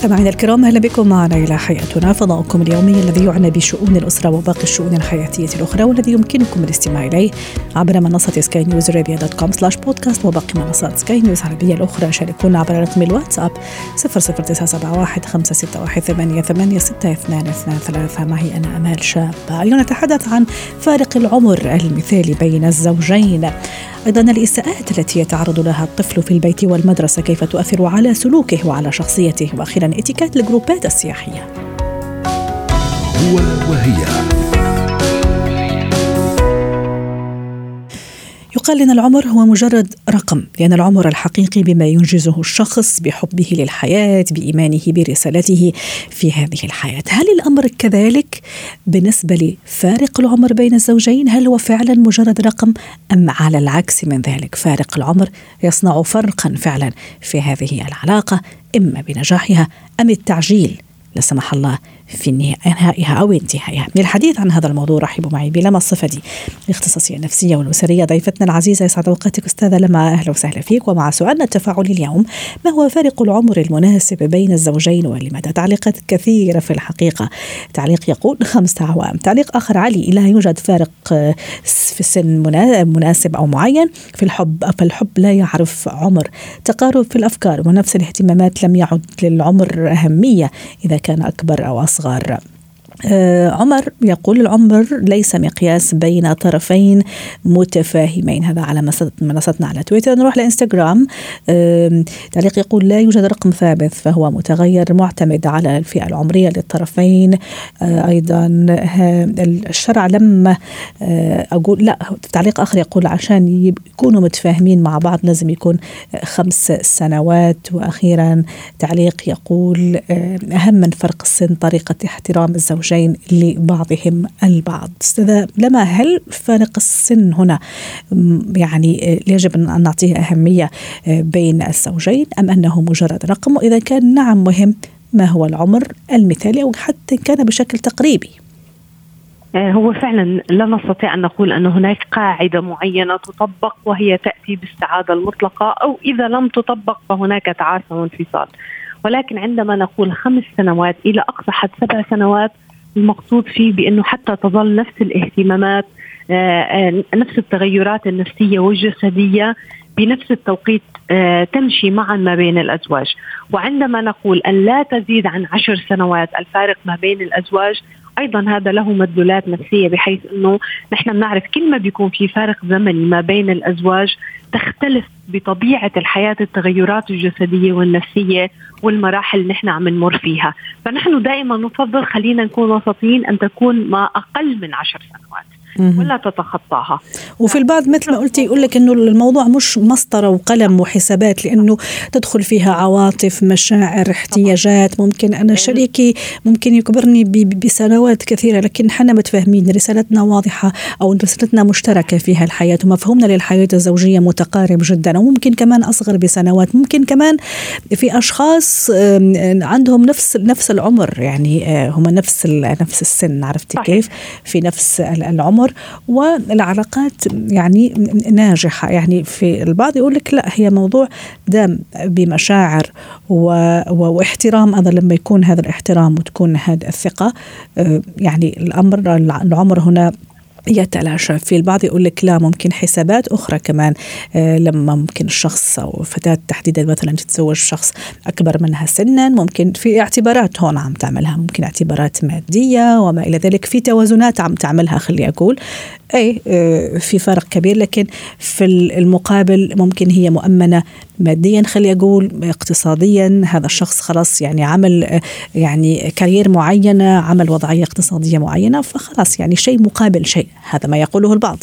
مستمعينا الكرام أهلا بكم معنا إلى حياتنا فضاؤكم اليومي الذي يعنى بشؤون الأسرة وباقي الشؤون الحياتية الأخرى والذي يمكنكم الاستماع إليه عبر منصة سكاي نيوز عربيه dot com slash podcast وباقي منصات سكاي نيوز العربية الأخرى. شاركونا عبر رقم الواتساب 00971 561 886223 معي أنا أمال شاب. اليوم نتحدث عن فارق العمر المثالي بين الزوجين. أيضا الإساءات التي يتعرض لها الطفل في البيت والمدرسة كيف تؤثر على سلوكه وعلى شخصيته. وأخيرا إتيكيت الجروبات السياحية. هو وهي. يقال إن العمر هو مجرد رقم لأن العمر الحقيقي بما ينجزه الشخص بحبه للحياة بإيمانه برسالته في هذه الحياة. هل الأمر كذلك بالنسبة لفارق العمر بين الزوجين؟ هل هو فعلا مجرد رقم أم على العكس من ذلك؟ فارق العمر يصنع فرقا فعلا في هذه العلاقة إما بنجاحها أم التعجيل لا سمح الله في انهائها أو انتهائها. للحديث عن هذا الموضوع رحبوا معي بلما الصفدي الاختصاصية النفسية والأسرية ضيفتنا العزيزة يسعد أوقاتك أستاذة لما أهلا وسهلا فيك ومع سؤالنا التفاعلي اليوم ما هو فارق العمر المناسب بين الزوجين ولماذا؟ تعليقات كثيرة في الحقيقة. تعليق يقول خمسة أعوام، تعليق آخر علي لا يوجد فارق في السن مناسب أو معين في الحب فالحب لا يعرف عمر. تقارب في الأفكار ونفس الاهتمامات لم يعد للعمر أهمية إذا كان أكبر أو أصغر الأصغر آه عمر يقول العمر ليس مقياس بين طرفين متفاهمين. هذا على منصتنا على تويتر. نروح لإنستغرام. آه تعليق يقول لا يوجد رقم ثابت فهو متغير معتمد على الفئة العمرية للطرفين. آه أيضا الشرع لما آه، أقول لا تعليق آخر يقول عشان يكونوا متفاهمين مع بعض لازم يكون خمس سنوات. وأخيرا تعليق يقول آه، أهم من فرق السن طريقة احترام الزوجين الزوجين لبعضهم البعض. أستاذة لما هل فارق السن هنا؟ يعني يجب أن نعطيه أهمية بين الزوجين أم أنه مجرد رقم؟ وإذا كان نعم مهم ما هو العمر المثالي أو حتى كان بشكل تقريبي؟ آه، هو فعلا لا نستطيع أن نقول أن هناك قاعدة معينة تطبق وهي تأتي بالسعاده المطلقة أو إذا لم تطبق فهناك تعاسة وانفصال. ولكن عندما نقول خمس سنوات إلى أقصى حد سبع سنوات المقصود فيه بأنه حتى تظل نفس الاهتمامات آه، آه، نفس التغيرات النفسية والجسدية بنفس التوقيت آه، تمشي معا ما بين الأزواج، وعندما نقول أن لا تزيد عن عشر سنوات الفارق ما بين الأزواج أيضا هذا له مدلولات نفسية بحيث أنه نحن بنعرف كل ما بيكون في فارق زمني ما بين الأزواج تختلف بطبيعة الحياة التغيرات الجسدية والنفسية والمراحل اللي نحن عم نمر فيها، فنحن دائما نفضل خلينا نكون وسطيين أن تكون ما أقل من عشر سنوات. ولا تتخطاها. وفي البعض مثل ما قلتي يقول لك إنه الموضوع مش مسطرة وقلم وحسابات لأنه تدخل فيها عواطف مشاعر احتياجات. ممكن أنا شريكي ممكن يكبرني بسنوات كثيرة لكن إحنا متفاهمين رسالتنا واضحة أو رسالتنا مشتركة فيها الحياة ومفهومنا للحياة الزوجية متقارب جدا. وممكن كمان أصغر بسنوات. ممكن كمان في أشخاص عندهم نفس نفس العمر يعني آه، هم نفس نفس السن عرفتي كيف؟ في نفس العمر. والعلاقات يعني ناجحة. يعني في البعض يقول لك لا هي موضوع دام بمشاعر و... واحترام. أيضا لما يكون هذا الاحترام وتكون هذه الثقة آه، يعني الأمر العمر هنا يتلاشى في البعض يقول لك لا ممكن حسابات أخرى كمان آه، لما ممكن الشخص أو فتاة تحديدا مثلا تتزوج شخص أكبر منها سنا ممكن في اعتبارات هون عم تعملها ممكن اعتبارات مادية وما إلى ذلك في توازنات عم تعملها خلي أقول. أي آه، في فرق كبير لكن في المقابل ممكن هي مؤمنة ماديا خلي أقول اقتصاديا. هذا الشخص خلاص يعني عمل آه، يعني كارير معينة عمل وضعية اقتصادية معينة فخلاص يعني شيء مقابل شيء. هذا ما يقوله البعض.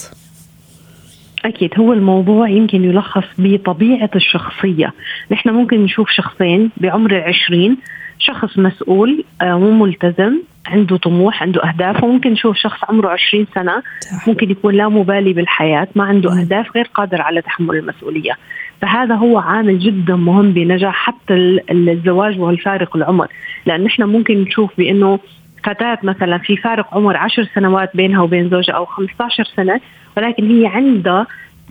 أكيد. هو الموضوع يمكن يلخص بطبيعة الشخصية. نحن ممكن نشوف شخصين بعمر العشرين شخص مسؤول وملتزم عنده طموح عنده أهداف وممكن نشوف شخص عمره 20 سنة ممكن يكون لا مبالي بالحياة ما عنده أهداف غير قادر على تحمل المسؤولية. فهذا هو عامل جدا مهم بنجاح حتى الزواج والفارق العمر. لأن نحن ممكن نشوف بأنه فتاة مثلا في فارق عمر عشر سنوات بينها وبين زوجها أو 15 سنة ولكن هي عندها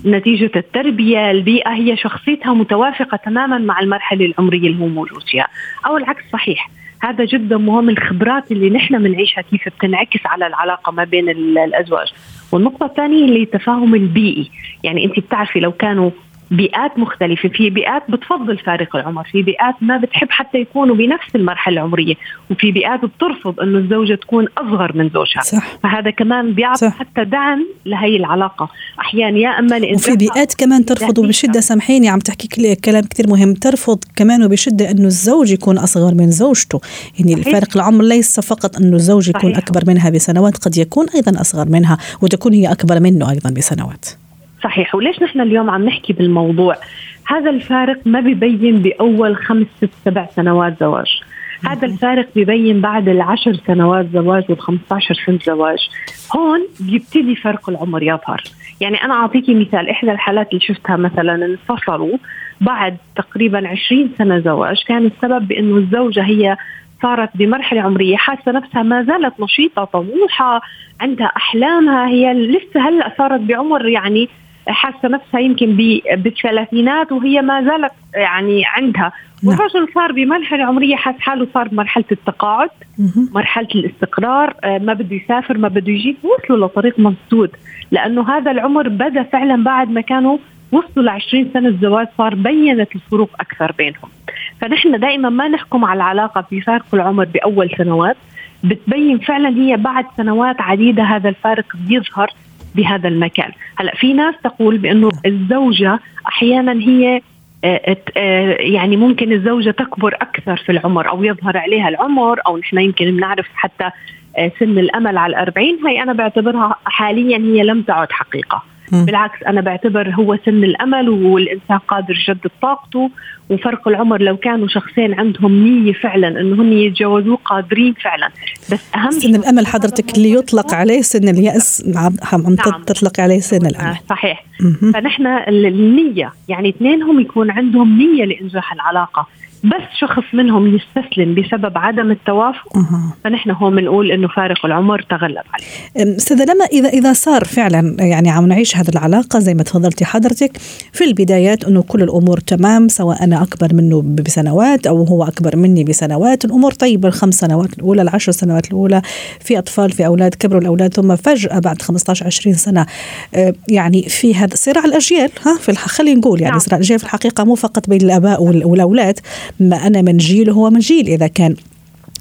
نتيجة التربية البيئة هي شخصيتها متوافقة تماما مع المرحلة العمرية اللي هو موجود فيها. أو العكس صحيح. هذا جدا مهم الخبرات اللي نحن بنعيشها كيف بتنعكس على العلاقة ما بين الأزواج. والنقطة الثانية اللي التفاهم البيئي. يعني أنت بتعرفي لو كانوا بيئات مختلفة في بيئات بتفضل فارق العمر في بيئات ما بتحب حتى يكونوا بنفس المرحلة العمرية وفي بيئات بترفض أنه الزوجة تكون أصغر من زوجها. صح. فهذا كمان بيعطي حتى دعم لهي العلاقة. أحيانا يا أما وفي بيئات كمان ترفض وبشدة سامحيني عم تحكي كلام كثير مهم ترفض كمان وبشدة أنه الزوج يكون أصغر من زوجته. يعني الفارق العمر ليس فقط أنه الزوج يكون صحيح. أكبر منها بسنوات قد يكون أيضا أصغر منها وتكون هي أكبر منه أيضا بسنوات. صحيح. وليش نحن اليوم عم نحكي بالموضوع؟ هذا الفارق ما ببين بأول خمس ست سبع سنوات زواج. هذا الفارق ببين بعد العشر سنوات زواج وال15 سنة زواج. هون بيبتدي فرق العمر يظهر يعني أنا أعطيكي مثال. إحدى الحالات اللي شفتها مثلا انفصلوا بعد تقريبا 20 سنة زواج كان السبب بأنه الزوجة هي صارت بمرحلة عمرية حاسة نفسها ما زالت نشيطة طموحة عندها أحلامها هي لسه هلأ صارت بعمر يعني حاسة نفسها يمكن بالثلاثينات وهي ما زالت يعني عندها. نعم. والرجل صار بمرحلة عمرية حاس حاله صار بمرحلة التقاعد مرحلة الاستقرار آه، ما بده يسافر ما بده يجي وصلوا لطريق مسدود لأنه هذا العمر بدا فعلا بعد ما كانوا وصلوا ل 20 سنة الزواج صار بينت الفروق أكثر بينهم. فنحن دائما ما نحكم على العلاقة بفارق العمر بأول سنوات. بتبين فعلا هي بعد سنوات عديدة هذا الفارق بيظهر. بهذا المكان. هلا في ناس تقول بأنه الزوجة أحيانا هي آه، آه، يعني ممكن الزوجة تكبر أكثر في العمر أو يظهر عليها العمر أو نحن يمكن بنعرف حتى آه، سن الأمل على الأربعين. هي أنا بعتبرها حاليا هي لم تعد حقيقة. بالعكس أنا بعتبر هو سن الأمل والإنسان قادر يجدد طاقته وفرق العمر. لو كانوا شخصين عندهم نية فعلا انه هم يتجوزوا قادرين فعلا. بس أهم سن الأمل حضرتك اللي يطلق عليه سن اليأس عم نعم. تطلق عليه سن الأمل. آه صحيح فنحن النية يعني اثنينهم يكون عندهم نية لإنجاح العلاقة. بس شخص منهم يستسلم بسبب عدم التوافق أه. فنحن هون بنقول إنه فارق العمر تغلب عليه. استاذه لما اذا إذا صار فعلا يعني عم نعيش هذه العلاقة زي ما تفضلتي حضرتك في البدايات إنه كل الأمور تمام سواء أنا أكبر منه بسنوات أو هو أكبر مني بسنوات الأمور طيبة الخمس سنوات الأولى العشر سنوات الأولى في أطفال في أولاد كبروا الأولاد ثم فجأة بعد 15 20 سنة يعني في هذا صراع الأجيال ها في خلينا نقول يعني نعم. صراع الأجيال في الحقيقة مو فقط بين الآباء والأولاد ما أنا من جيل وهو من جيل إذا كان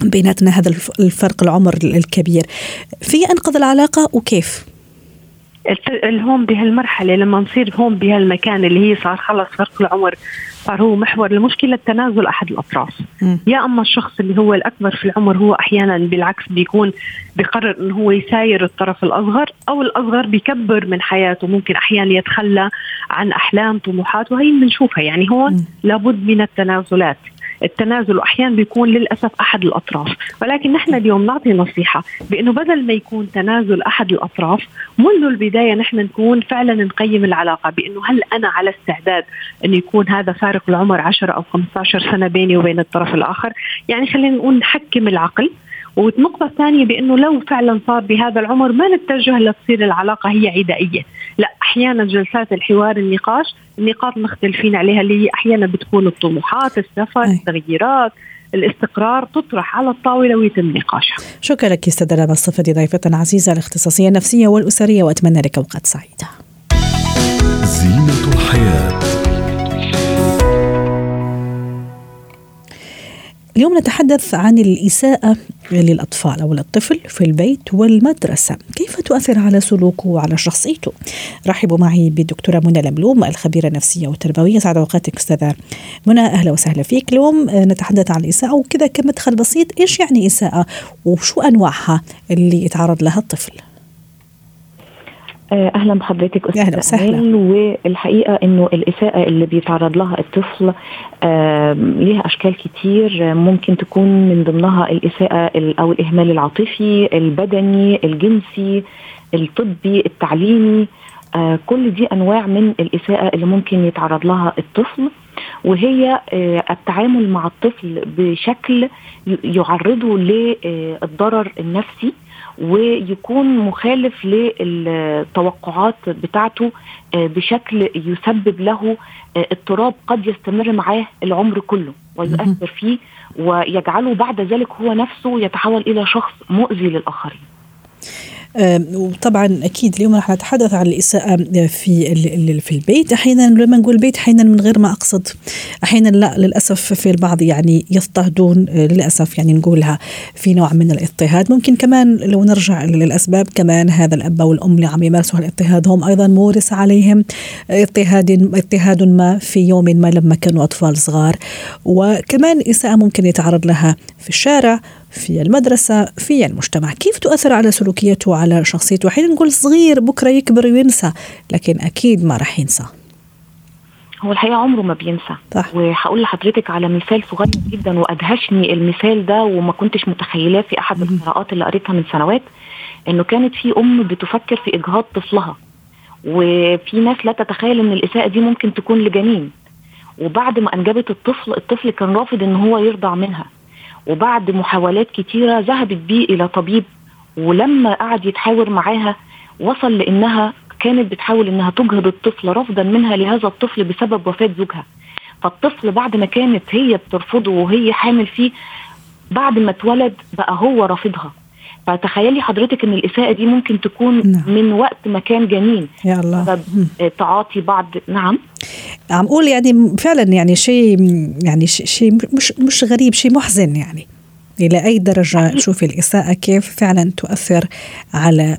بيناتنا هذا الفرق العمر الكبير في أنقذ العلاقة وكيف؟ هون بهالمرحلة لما نصير هون بهالمكان اللي هي صار خلص فرق العمر صار هو محور المشكلة تنازل أحد الأطراف م. يا أما الشخص اللي هو الأكبر في العمر هو أحيانا بالعكس بيكون بقرر إنه هو يساير الطرف الأصغر أو الأصغر بيكبر من حياته ممكن أحيانا يتخلى عن أحلام طموحات وهي بنشوفها يعني هون م. لابد من التنازلات التنازل واحيانا بيكون للأسف أحد الأطراف. ولكن نحن اليوم نعطي نصيحة بأنه بدل ما يكون تنازل أحد الأطراف منذ البداية نحن نكون فعلا نقيم العلاقة بأنه هل أنا على استعداد انه يكون هذا فارق العمر 10 أو 15 سنة بيني وبين الطرف الآخر؟ يعني خلينا نقول نحكم العقل. والنقطة الثانية بأنه لو فعلا صار بهذا العمر ما نتجه لتصير العلاقة هي عدائية. لا أحيانا جلسات الحوار النقاش النقاط مختلفين عليها اللي هي أحيانا بتكون الطموحات السفر التغييرات الاستقرار تطرح على الطاولة ويتم نقاشها. شكرا لك استاذة لما الصفدي ضيفة عزيزة الاختصاصية النفسية والأسرية وأتمنى لك أوقات سعيدة. زينة الحياة. اليوم نتحدث عن الإساءة للأطفال أو للطفل في البيت والمدرسة. كيف تؤثر على سلوكه وعلى شخصيته؟ رحبوا معي بالدكتورة منى لملوم الخبيرة النفسية والتربوية. سعد أوقاتك أستاذة منى. أهلا وسهلا فيك. اليوم نتحدث عن الإساءة وكذا كمدخل بسيط. إيش يعني إساءة وشو أنواعها اللي يتعرض لها الطفل؟ أهلا بحضرتك أستاذ وسهلا. والحقيقة إنه الإساءة اللي بيتعرض لها الطفل ليها أشكال كتير ممكن تكون من ضمنها الإساءة أو الإهمال العاطفي البدني الجنسي الطبي التعليمي آه، كل دي أنواع من الإساءة اللي ممكن يتعرض لها الطفل. وهي آه، التعامل مع الطفل بشكل يعرضه للضرر النفسي. ويكون مخالف للتوقعات بتاعته آه، بشكل يسبب له اضطراب قد يستمر معاه العمر كله ويؤثر فيه ويجعله بعد ذلك هو نفسه يتحول إلى شخص مؤذي للآخرين. وطبعا أكيد اليوم راح نتحدث عن الإساءة في في البيت. أحيانا لما نقول بيت أحيانا من غير ما أقصد. أحيانا لا للأسف في البعض يعني يضطهدون آه، للأسف يعني نقولها في نوع من الاضطهاد. ممكن كمان لو نرجع للأسباب كمان هذا الأب والام اللي عم يمارسوا الاضطهاد هم أيضا مورس عليهم اضطهاد اضطهاد ما في يوم ما لما كانوا أطفال صغار. وكمان إساءة ممكن يتعرض لها في الشارع في المدرسة في المجتمع. كيف تؤثر على سلوكيته وعلى شخصيته حين نقول صغير بكرة يكبر وينسى لكن أكيد ما راح ينسى. هو الحقيقة عمره ما بينسى. صح. وهقول لحضرتك على مثال صغير جدا وادهشني المثال ده وما كنتش متخيلاه في أحد القراءات اللي قريتها من سنوات إنه كانت في أم بتفكر في إجهاض طفلها وفي ناس لا تتخيل إن الإساءة دي ممكن تكون لجنين. وبعد ما أنجبت الطفل الطفل كان رافض إن هو يرضع منها. وبعد محاولات كتيرة ذهبت بيه إلى طبيب ولما قعد يتحاور معاها وصل لأنها كانت بتحاول إنها تجهض الطفل رفضا منها لهذا الطفل بسبب وفاة زوجها. فالطفل بعد ما كانت هي بترفضه وهي حامل فيه بعد ما اتولد بقى هو رافضها. فتخيلي حضرتك إن الإساءة دي ممكن تكون نعم. من وقت ما كان جنين يا الله. تعاطي بعض. نعم. عم أقول يعني فعلا يعني شيء يعني شيء مش مش غريب شيء محزن يعني. إلى أي درجة شوفي الإساءة كيف فعلا تؤثر على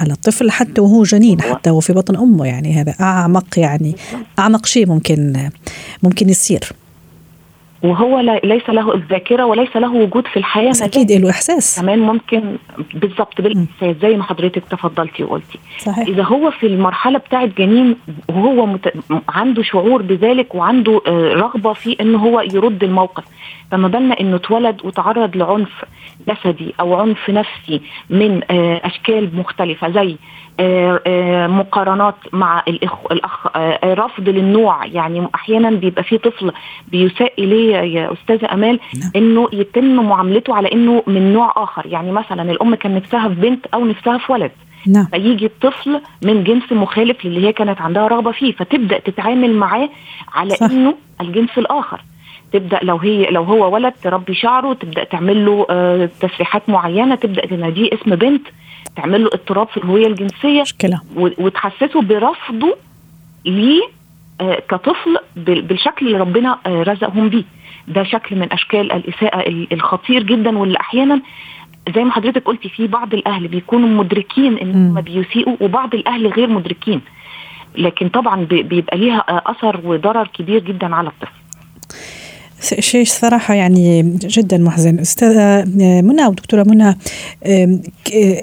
على الطفل حتى وهو جنين حتى وهو في بطن أمه يعني. هذا أعمق يعني أعمق شيء ممكن ممكن يصير. وهو ليس له الذاكرة وليس له وجود في الحياة بس أكيد له إحساس. كمان ممكن بالضبط بالاحساس زي ما حضرتك تفضلتي وقلتي. صحيح. إذا هو في المرحلة بتاعة جنين وهو مت... عنده شعور بذلك وعنده آه، رغبة في ان هو يرد الموقف. فما بالنا إنه اتولد وتعرض لعنف جسدي أو عنف نفسي من آه، أشكال مختلفة زي مقارنات مع الاخ الاخ رفض للنوع يعني أحيانا بيبقى في طفل بيساء إليه يا أستاذة أمال نعم. إنه يتم معاملته على إنه من نوع آخر يعني مثلا الأم كان نفسها في بنت أو نفسها في ولد نعم. فيجي الطفل من جنس مخالف للي هي كانت عندها رغبة فيه فتبدأ تتعامل معاه على صح. إنه الجنس الآخر تبدأ لو هي لو هو ولد تربي شعره تبدأ تعمل له آه تسريحات معينة تبدأ تناديه اسم بنت تعمل له اضطراب في الهوية الجنسية مشكلة. وتحسسه برفضه ليه آه كطفل بالشكل اللي ربنا آه رزقهم بيه. ده شكل من أشكال الإساءة الخطير جدا واللي أحيانا زي ما حضرتك قلتي في بعض الأهل بيكونوا مدركين إن هم بيسيئوا وبعض الأهل غير مدركين. لكن طبعا بيبقى ليها آه، أثر وضرر كبير جدا على الطفل. شيء صراحة يعني جدا محزن. أستاذة منى ودكتورة منى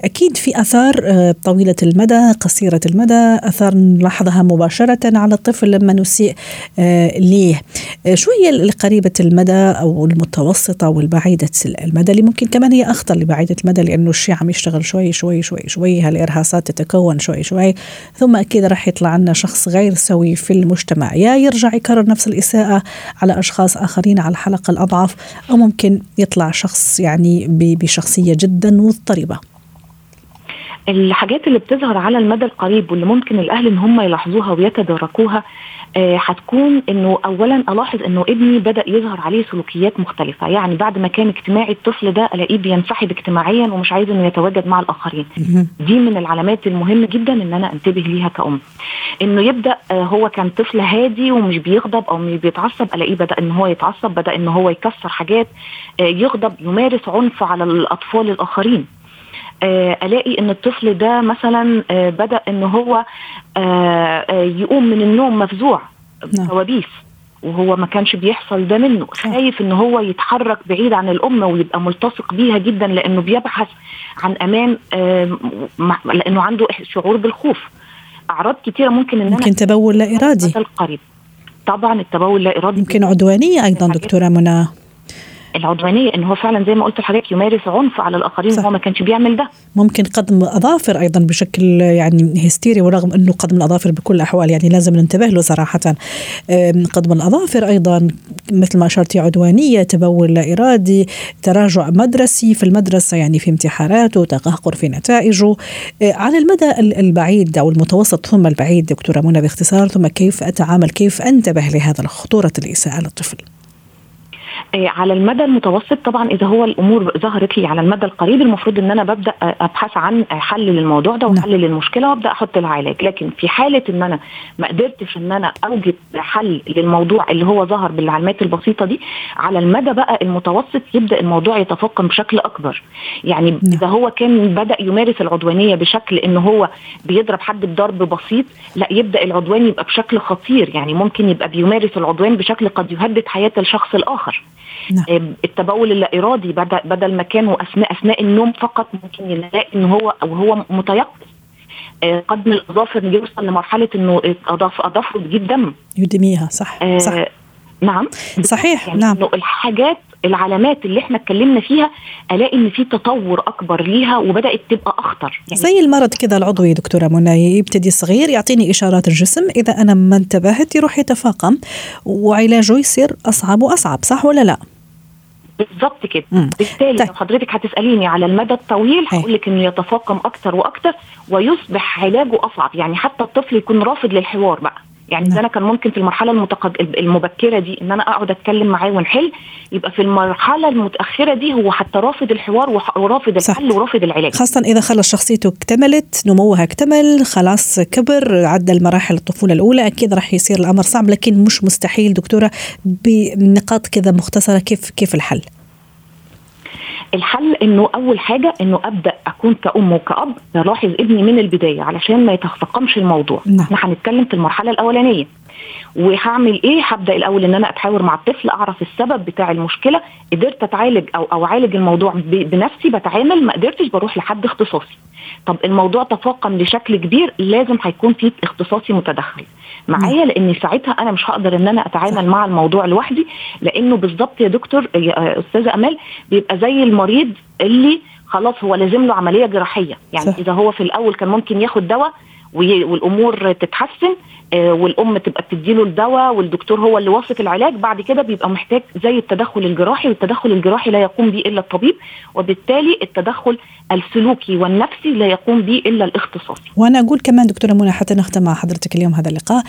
أكيد في آثار آه، طويلة المدى قصيرة المدى آثار نلاحظها مباشرة على الطفل لما نسيء آه، ليه. آه، شو هي القريبة المدى أو المتوسطة والبعيدة المدى اللي ممكن كمان هي أخطر لبعيدة المدى لأنه الشيء عم يشتغل شوي شوي شوي شوي هالإرهاصات تتكون شوي شوي. ثم أكيد راح يطلع عنا شخص غير سوي في المجتمع. يا يرجع يكرر نفس الإساءة على أشخاص آخرين. الآخرين على الحلقة الأضعف أو ممكن يطلع شخص يعني بشخصية جدا مضطربة. الحاجات اللي بتظهر على المدى القريب واللي ممكن الأهل إن هم يلاحظوها ويتداركوها آه هتكون إنه اولا ألاحظ إنه ابني بدأ يظهر عليه سلوكيات مختلفة. يعني بعد ما كان اجتماعي الطفل ده ألاقيه بينسحب اجتماعيا ومش عايز إنه يتواجد مع الآخرين. دي من العلامات المهمة جدا إن أنا أنتبه ليها كأم. إنه يبدأ آه هو كان طفل هادي ومش بيغضب أو مش بيتعصب ألاقيه بدأ إن هو يتعصب بدأ إن هو يكسر حاجات آه يغضب يمارس عنف على الأطفال الآخرين. آه، ألاقي إن الطفل ده مثلا آه، بدأ إن هو آه، يقوم من النوم مفزوع نعم. كوابيس وهو ما كانش بيحصل ده منه. خايف إن هو يتحرك بعيد عن الام ويبقى ملتصق بيها جدا لأنه بيبحث عن أمان لأنه عنده شعور بالخوف. أعراض كثيره ممكن إن ممكن تبول لا إرادي. القريب طبعا التبول لا إرادي. ممكن عدوانية أيضا دكتورة منى. العدوانية إن هو فعلا زي ما قلت لحضرتك يمارس عنف على الآخرين وهو ما كانش بيعمل ده. ممكن قدم أظافر أيضا بشكل يعني هستيري ورغم إنه قدم الأظافر بكل الأحوال يعني لازم ننتبه له صراحة. قدم الأظافر أيضا مثل ما اشرتي عدوانية تبول لا إرادي تراجع مدرسي في المدرسة يعني في امتحاناته تقهقر في نتائجه. آه، على المدى البعيد أو المتوسط ثم البعيد دكتورة منى باختصار ثم كيف أتعامل كيف أنتبه لهذا خطوره الإساءة للطفل؟ على المدى المتوسط طبعا إذا هو الأمور ظهرت لي على المدى القريب المفروض إن أنا ببدأ أبحث عن حل للموضوع ده وحل نعم. للمشكلة وأبدأ أحط لها علاج لكن في حالة إن أنا ما قدرتش إن أنا اوجد حل للموضوع اللي هو ظهر بالعلامات البسيطة دي على المدى بقى المتوسط يبدأ الموضوع يتفاقم بشكل أكبر يعني نعم. إذا هو كان بدأ يمارس العدوانية بشكل إن هو بيضرب حد بضرب بسيط لا يبدأ العدوان يبقى بشكل خطير يعني ممكن يبقى بيمارس العدوان بشكل قد يهدد حياة الشخص الآخر نعم. التبول اللا ارادي بدل ما كان اثناء أثناء النوم فقط ممكن يلاقي إن هو أو هو متيقظ. آه، قدم الأظافر يوصل لمرحلة إنه اضاف أضافه تجيب دم. يدميها صح آه صح. نعم. صحيح يعني نعم. إنه الحاجات العلامات اللي إحنا اتكلمنا فيها الاقي إن في تطور أكبر ليها وبدأت تبقى أخطر. يعني زي المرض كذا العضوي دكتورة منى يبتدي صغير يعطيني إشارات الجسم. إذا أنا ما انتبهت يروح يتفاقم وعلاجه يصير أصعب وأصعب صح ولا لا؟ بالظبط كده. بالتالي طيب. لو حضرتك هتسأليني على المدى الطويل هقول لك إنه يتفاقم أكثر وأكثر ويصبح علاجه أصعب. يعني حتى الطفل يكون رافض للحوار بقى. يعني نعم. أنا كان ممكن في المرحلة المتقد... المبكرة دي إن أنا أقعد أتكلم معاه ونحل يبقى في المرحلة المتأخرة دي هو حتى رافض الحوار ورافض الحل ورافض العلاج خاصة إذا خلص شخصيته اكتملت نموها اكتمل خلاص كبر عدى المراحل الطفولة الأولى أكيد راح يصير الأمر صعب لكن مش مستحيل دكتورة بنقاط كذا مختصرة كيف كيف الحل الحل إنه أول حاجة إنه أبدأ أكون كأم وكأب بلاحظ ابني من البداية علشان ما يتفاقمش الموضوع. نعم. إحنا هنتكلم في المرحلة الأولانية. وهعمل إيه؟ هبدأ الأول إن أنا أتحاور مع الطفل أعرف السبب بتاع المشكلة قدرت أتعالج أو أو أعالج الموضوع بنفسي بتعامل ما قدرتش بروح لحد اختصاصي. طب الموضوع تفاقم لشكل كبير لازم هيكون في اختصاصي متدخل. معايا لأن ساعتها أنا مش هقدر إن أنا أتعامل مع الموضوع لوحدي لأنه بالظبط يا دكتور يا أستاذة أمال بيبقى زي المريض اللي خلاص هو لازم له عملية جراحية. يعني صح. إذا هو في الأول كان ممكن ياخد دواء والأمور تتحسن والأم تبقى بتديله الدواء والدكتور هو اللي واثق العلاج بعد كده بيبقى محتاج زي التدخل الجراحي والتدخل الجراحي لا يقوم به إلا الطبيب وبالتالي التدخل السلوكي والنفسي لا يقوم به إلا الاختصاصي. وأنا أقول كمان دكتورة منى حتى نختم مع حضرتك اليوم هذا اللقاء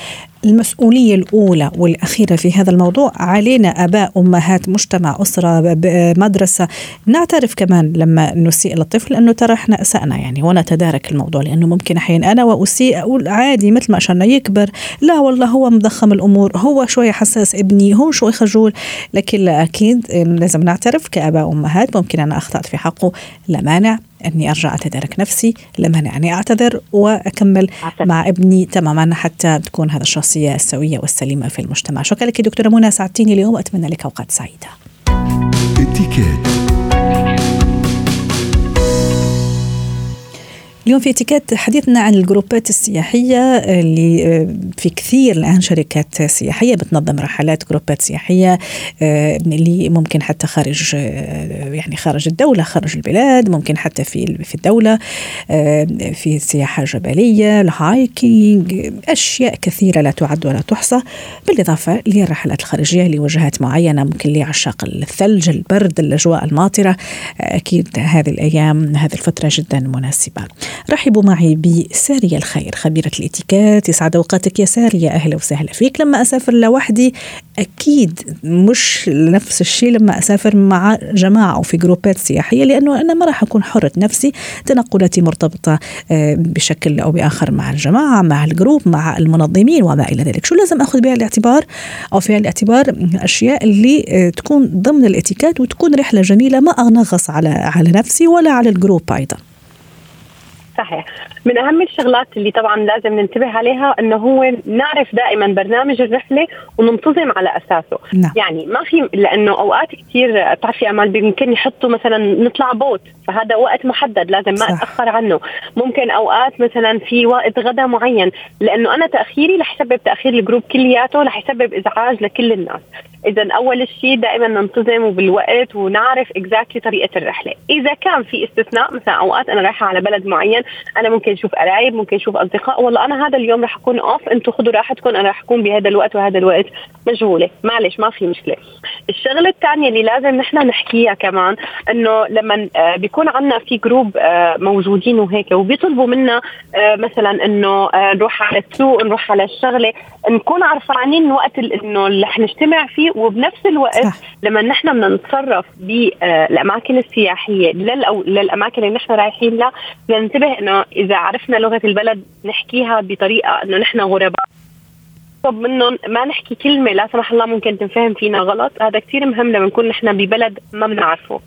المسؤولية الأولى والأخيرة في هذا الموضوع علينا آباء أمهات مجتمع أسرة مدرسة نعترف كمان لما نسيء للطفل أنه ترى إحنا أسأنا يعني ونتدارك الموضوع لأنه ممكن أحيانا أنا وأسيء أقول عادي مثل ما عشان يكبر لا والله هو مضخم الأمور هو شوي حساس ابني هو شوي خجول لكن لا أكيد لازم نعترف كآباء وامهات ممكن أنا أخطأت في حقه لا مانع إني أرجع أتدارك نفسي لا مانع إني أعتذر وأكمل أعتذر. مع ابني تماما حتى تكون هذا الشخصية السوية والسليمة في المجتمع. شكرا لك دكتورة منى سعدتيني اليوم أتمنى لك أوقات سعيدة. اليوم في اتيكيت حديثنا عن الجروبات السياحية اللي آه، في كثير الآن شركات سياحية بتنظم رحلات جروبات سياحية آه، اللي ممكن حتى خارج آه، يعني خارج الدولة خارج البلاد ممكن حتى في في الدولة في سياحة جبلية الـ hiking أشياء كثيرة لا تعد ولا تحصى بالإضافة للرحلات الخارجية لوجهات معينة ممكن لعشاق الثلج البرد الأجواء الماطرة أكيد هذه الأيام هذه الفترة جدا مناسبة. رحبوا معي بسارية الخير خبيرة الإتيكيت. يسعد أوقاتك يا سارية. أهلا وسهلا فيك. لما أسافر لوحدي أكيد مش نفس الشيء لما أسافر مع جماعة أو في جروبات سياحية لأنه أنا ما راح أكون حرة نفسي. تنقلاتي مرتبطة آه، بشكل أو بآخر مع الجماعة مع ال group مع المنظمين وما إلى ذلك. شو لازم أخذ بها الاعتبار؟ أو في الاعتبار الاشياء اللي آه، تكون ضمن الإتيكيت وتكون رحلة جميلة. ما أغنغص على على نفسي ولا على ال group أيضا. صحيح. من أهم الشغلات اللي طبعا لازم ننتبه عليها إنه هو نعرف دائما برنامج الرحلة وننتظم على أساسه. نعم. يعني ما في لأنه أوقات كثير بتعرفي أمال ممكن يحطوا مثلا نطلع boat فهذا وقت محدد لازم ما. أتأخر عنه. ممكن أوقات مثلا في وقت غدا معين لأنه أنا تأخيري رح يسبب تأخير ال group كلياته رح يسبب إزعاج لكل الناس. اذا أول شيء دائما ننتظم بالوقت ونعرف exactly طريقة الرحلة. إذا كان في استثناء مثلا أوقات أنا رايحة على بلد معين أنا ممكن أشوف قرايب ممكن أشوف أصدقاء. والله أنا هذا اليوم رح أكون off أنتم خذوا راحتكم أنا رح أكون بهذا الوقت وهذا الوقت. مشغوله معلش ما في مشكلة. الشغلة الثانية اللي لازم نحن نحكيها كمان إنه لما آه، بيكون عندنا في group آه، موجودين وهيك وبيطلبوا منا آه، مثلا إنه نروح على السوق نروح على الشغلة. نكون عرفانين وقت إنه اللي حنجتمع فيه. وبنفس الوقت صح. لما نحن بدنا نتصرف بالاماكن السياحية للأماكن اللي نحن رايحين لها بدنا ننتبه انه إذا عرفنا لغة البلد نحكيها بطريقة إنه نحن غرباء. طب منهم ما نحكي كلمة لا سمح الله ممكن تنفهم فينا غلط. هذا كثير مهم لما نكون نحن ببلد ما بنعرفه.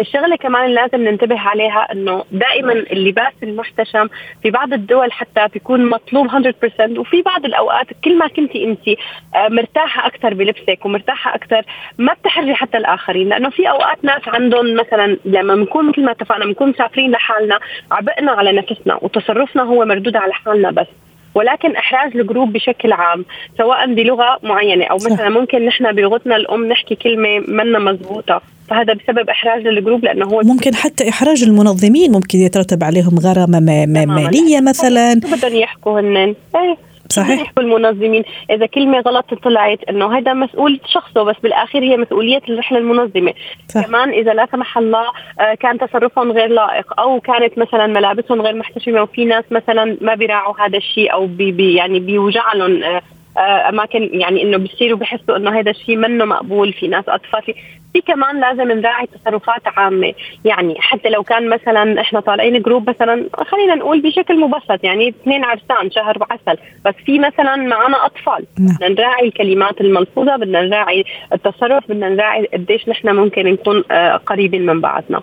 الشغلة كمان لازم ننتبه عليها إنه دائما اللباس المحتشم في بعض الدول حتى بيكون مطلوب 100% وفي بعض الأوقات كل ما كنتي انت آه، مرتاحة أكثر بلبسك ومرتاحة أكثر ما بتحرجي حتى الآخرين. لأنه في أوقات ناس عندهم مثلا لما بنكون مثل ما اتفقنا بنكون مسافرين لحالنا عبئنا على نفسنا وتصرفنا هو مردود على حالنا بس. ولكن احراج ال group بشكل عام سواء بلغة معينة أو مثلا ممكن نحن بلغتنا الأم نحكي كلمة منا مزبوطة فهذا بسبب احراج لل group لأنه هو ممكن حتى إحراج المنظمين ممكن يترتب عليهم غرامة مالية مثلا. بدهم يحكوا هن إيه. صحيح. المنظمين. إذا كلمه غلط طلعت إنه هذا مسؤول شخصه بس بالاخير هي مسؤولية الرحلة المنظمة. صح. كمان إذا لا سمح الله آه، كان تصرفهم غير لائق أو كانت مثلا ملابسهم غير محتشمة وفي ناس مثلا ما بيراعوا هذا الشيء أو بي بي يعني بيوجع لهم آه، آه، أماكن يعني إنه بيصيروا بحسوا إنه هذا الشيء منه مقبول في ناس أطفال في كمان لازم نراعي تصرفات عامة. يعني حتى لو كان مثلا إحنا طالعين group مثلا خلينا نقول بشكل مبسط يعني اثنين عرسان شهر وعسل. بس في مثلا معنا أطفال. نعم. بدنا نراعي الكلمات الملفوظة بدنا نراعي التصرف بدنا نراعي قديش نحن ممكن نكون آه، قريبين من بعضنا.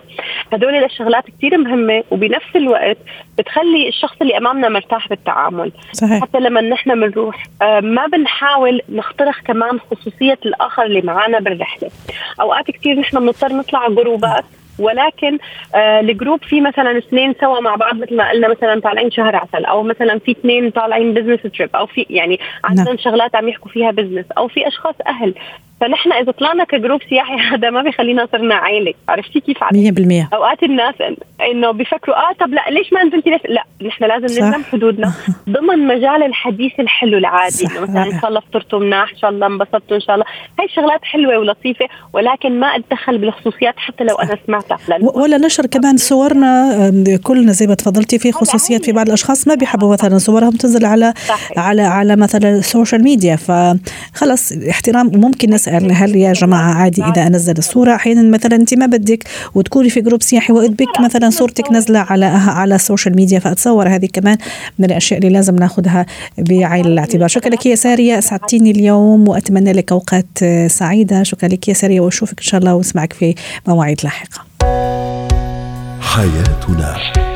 هدول الشغلات كثير مهمة وبنفس الوقت بتخلي الشخص اللي أمامنا مرتاح بالتعامل صحيح. حتى لما نحن بنروح آه، ما بنحاول نخترق كمان خصوصية الآخر اللي معنا بالرحلة. أوقات اوقات كثير نحن بنضطر نطلع جروبات ولكن آه ال group في مثلا اثنين سوا مع بعض مثل ما قلنا مثلا طالعين شهر عسل أو مثلا في اثنين طالعين business trip أو في يعني عندهم نعم. شغلات عم يحكوا فيها business أو في أشخاص أهل فنحن إذا طلعنا ك group سياحي هذا ما بيخلينا صرنا عائله عرفتي كيف 100% أوقات الناس إنه بيفكروا آه طب لا ليش ما نزلتي ليش لا نحن لازم نلزم حدودنا. ضمن مجال الحديث الحلو العادي إنه مثلا إن شاء الله فطرتوا مناح إن شاء الله انبسطتوا إن شاء الله. هاي شغلات حلوة ولطيفة ولكن ما أتدخل بالخصوصيات حتى لو أنا سمعتها ولا نشر كمان صورنا كلنا زي ما تفضلتي في خصوصيات في بعض الأشخاص ما بيحبوا مثلا صورهم تنزل على صحيح. على على مثلا ال social media فخلص احترام ممكن نسال هل يا جماعة عادي إذا أنزل الصورة؟ أحيانا مثلا أنت ما بدك وتكوني في جروب سياحي بك مثلا صورتك نازلة على على ال social media فأتصور هذه كمان من الأشياء اللي لازم ناخذها بعين الاعتبار. شكرا لك يا سارية أسعدتيني اليوم وأتمنى لك أوقات سعيدة. شكرا لك يا سارية وأشوفك إن شاء الله وأسمعك في مواعيد لاحقة. حياتنا.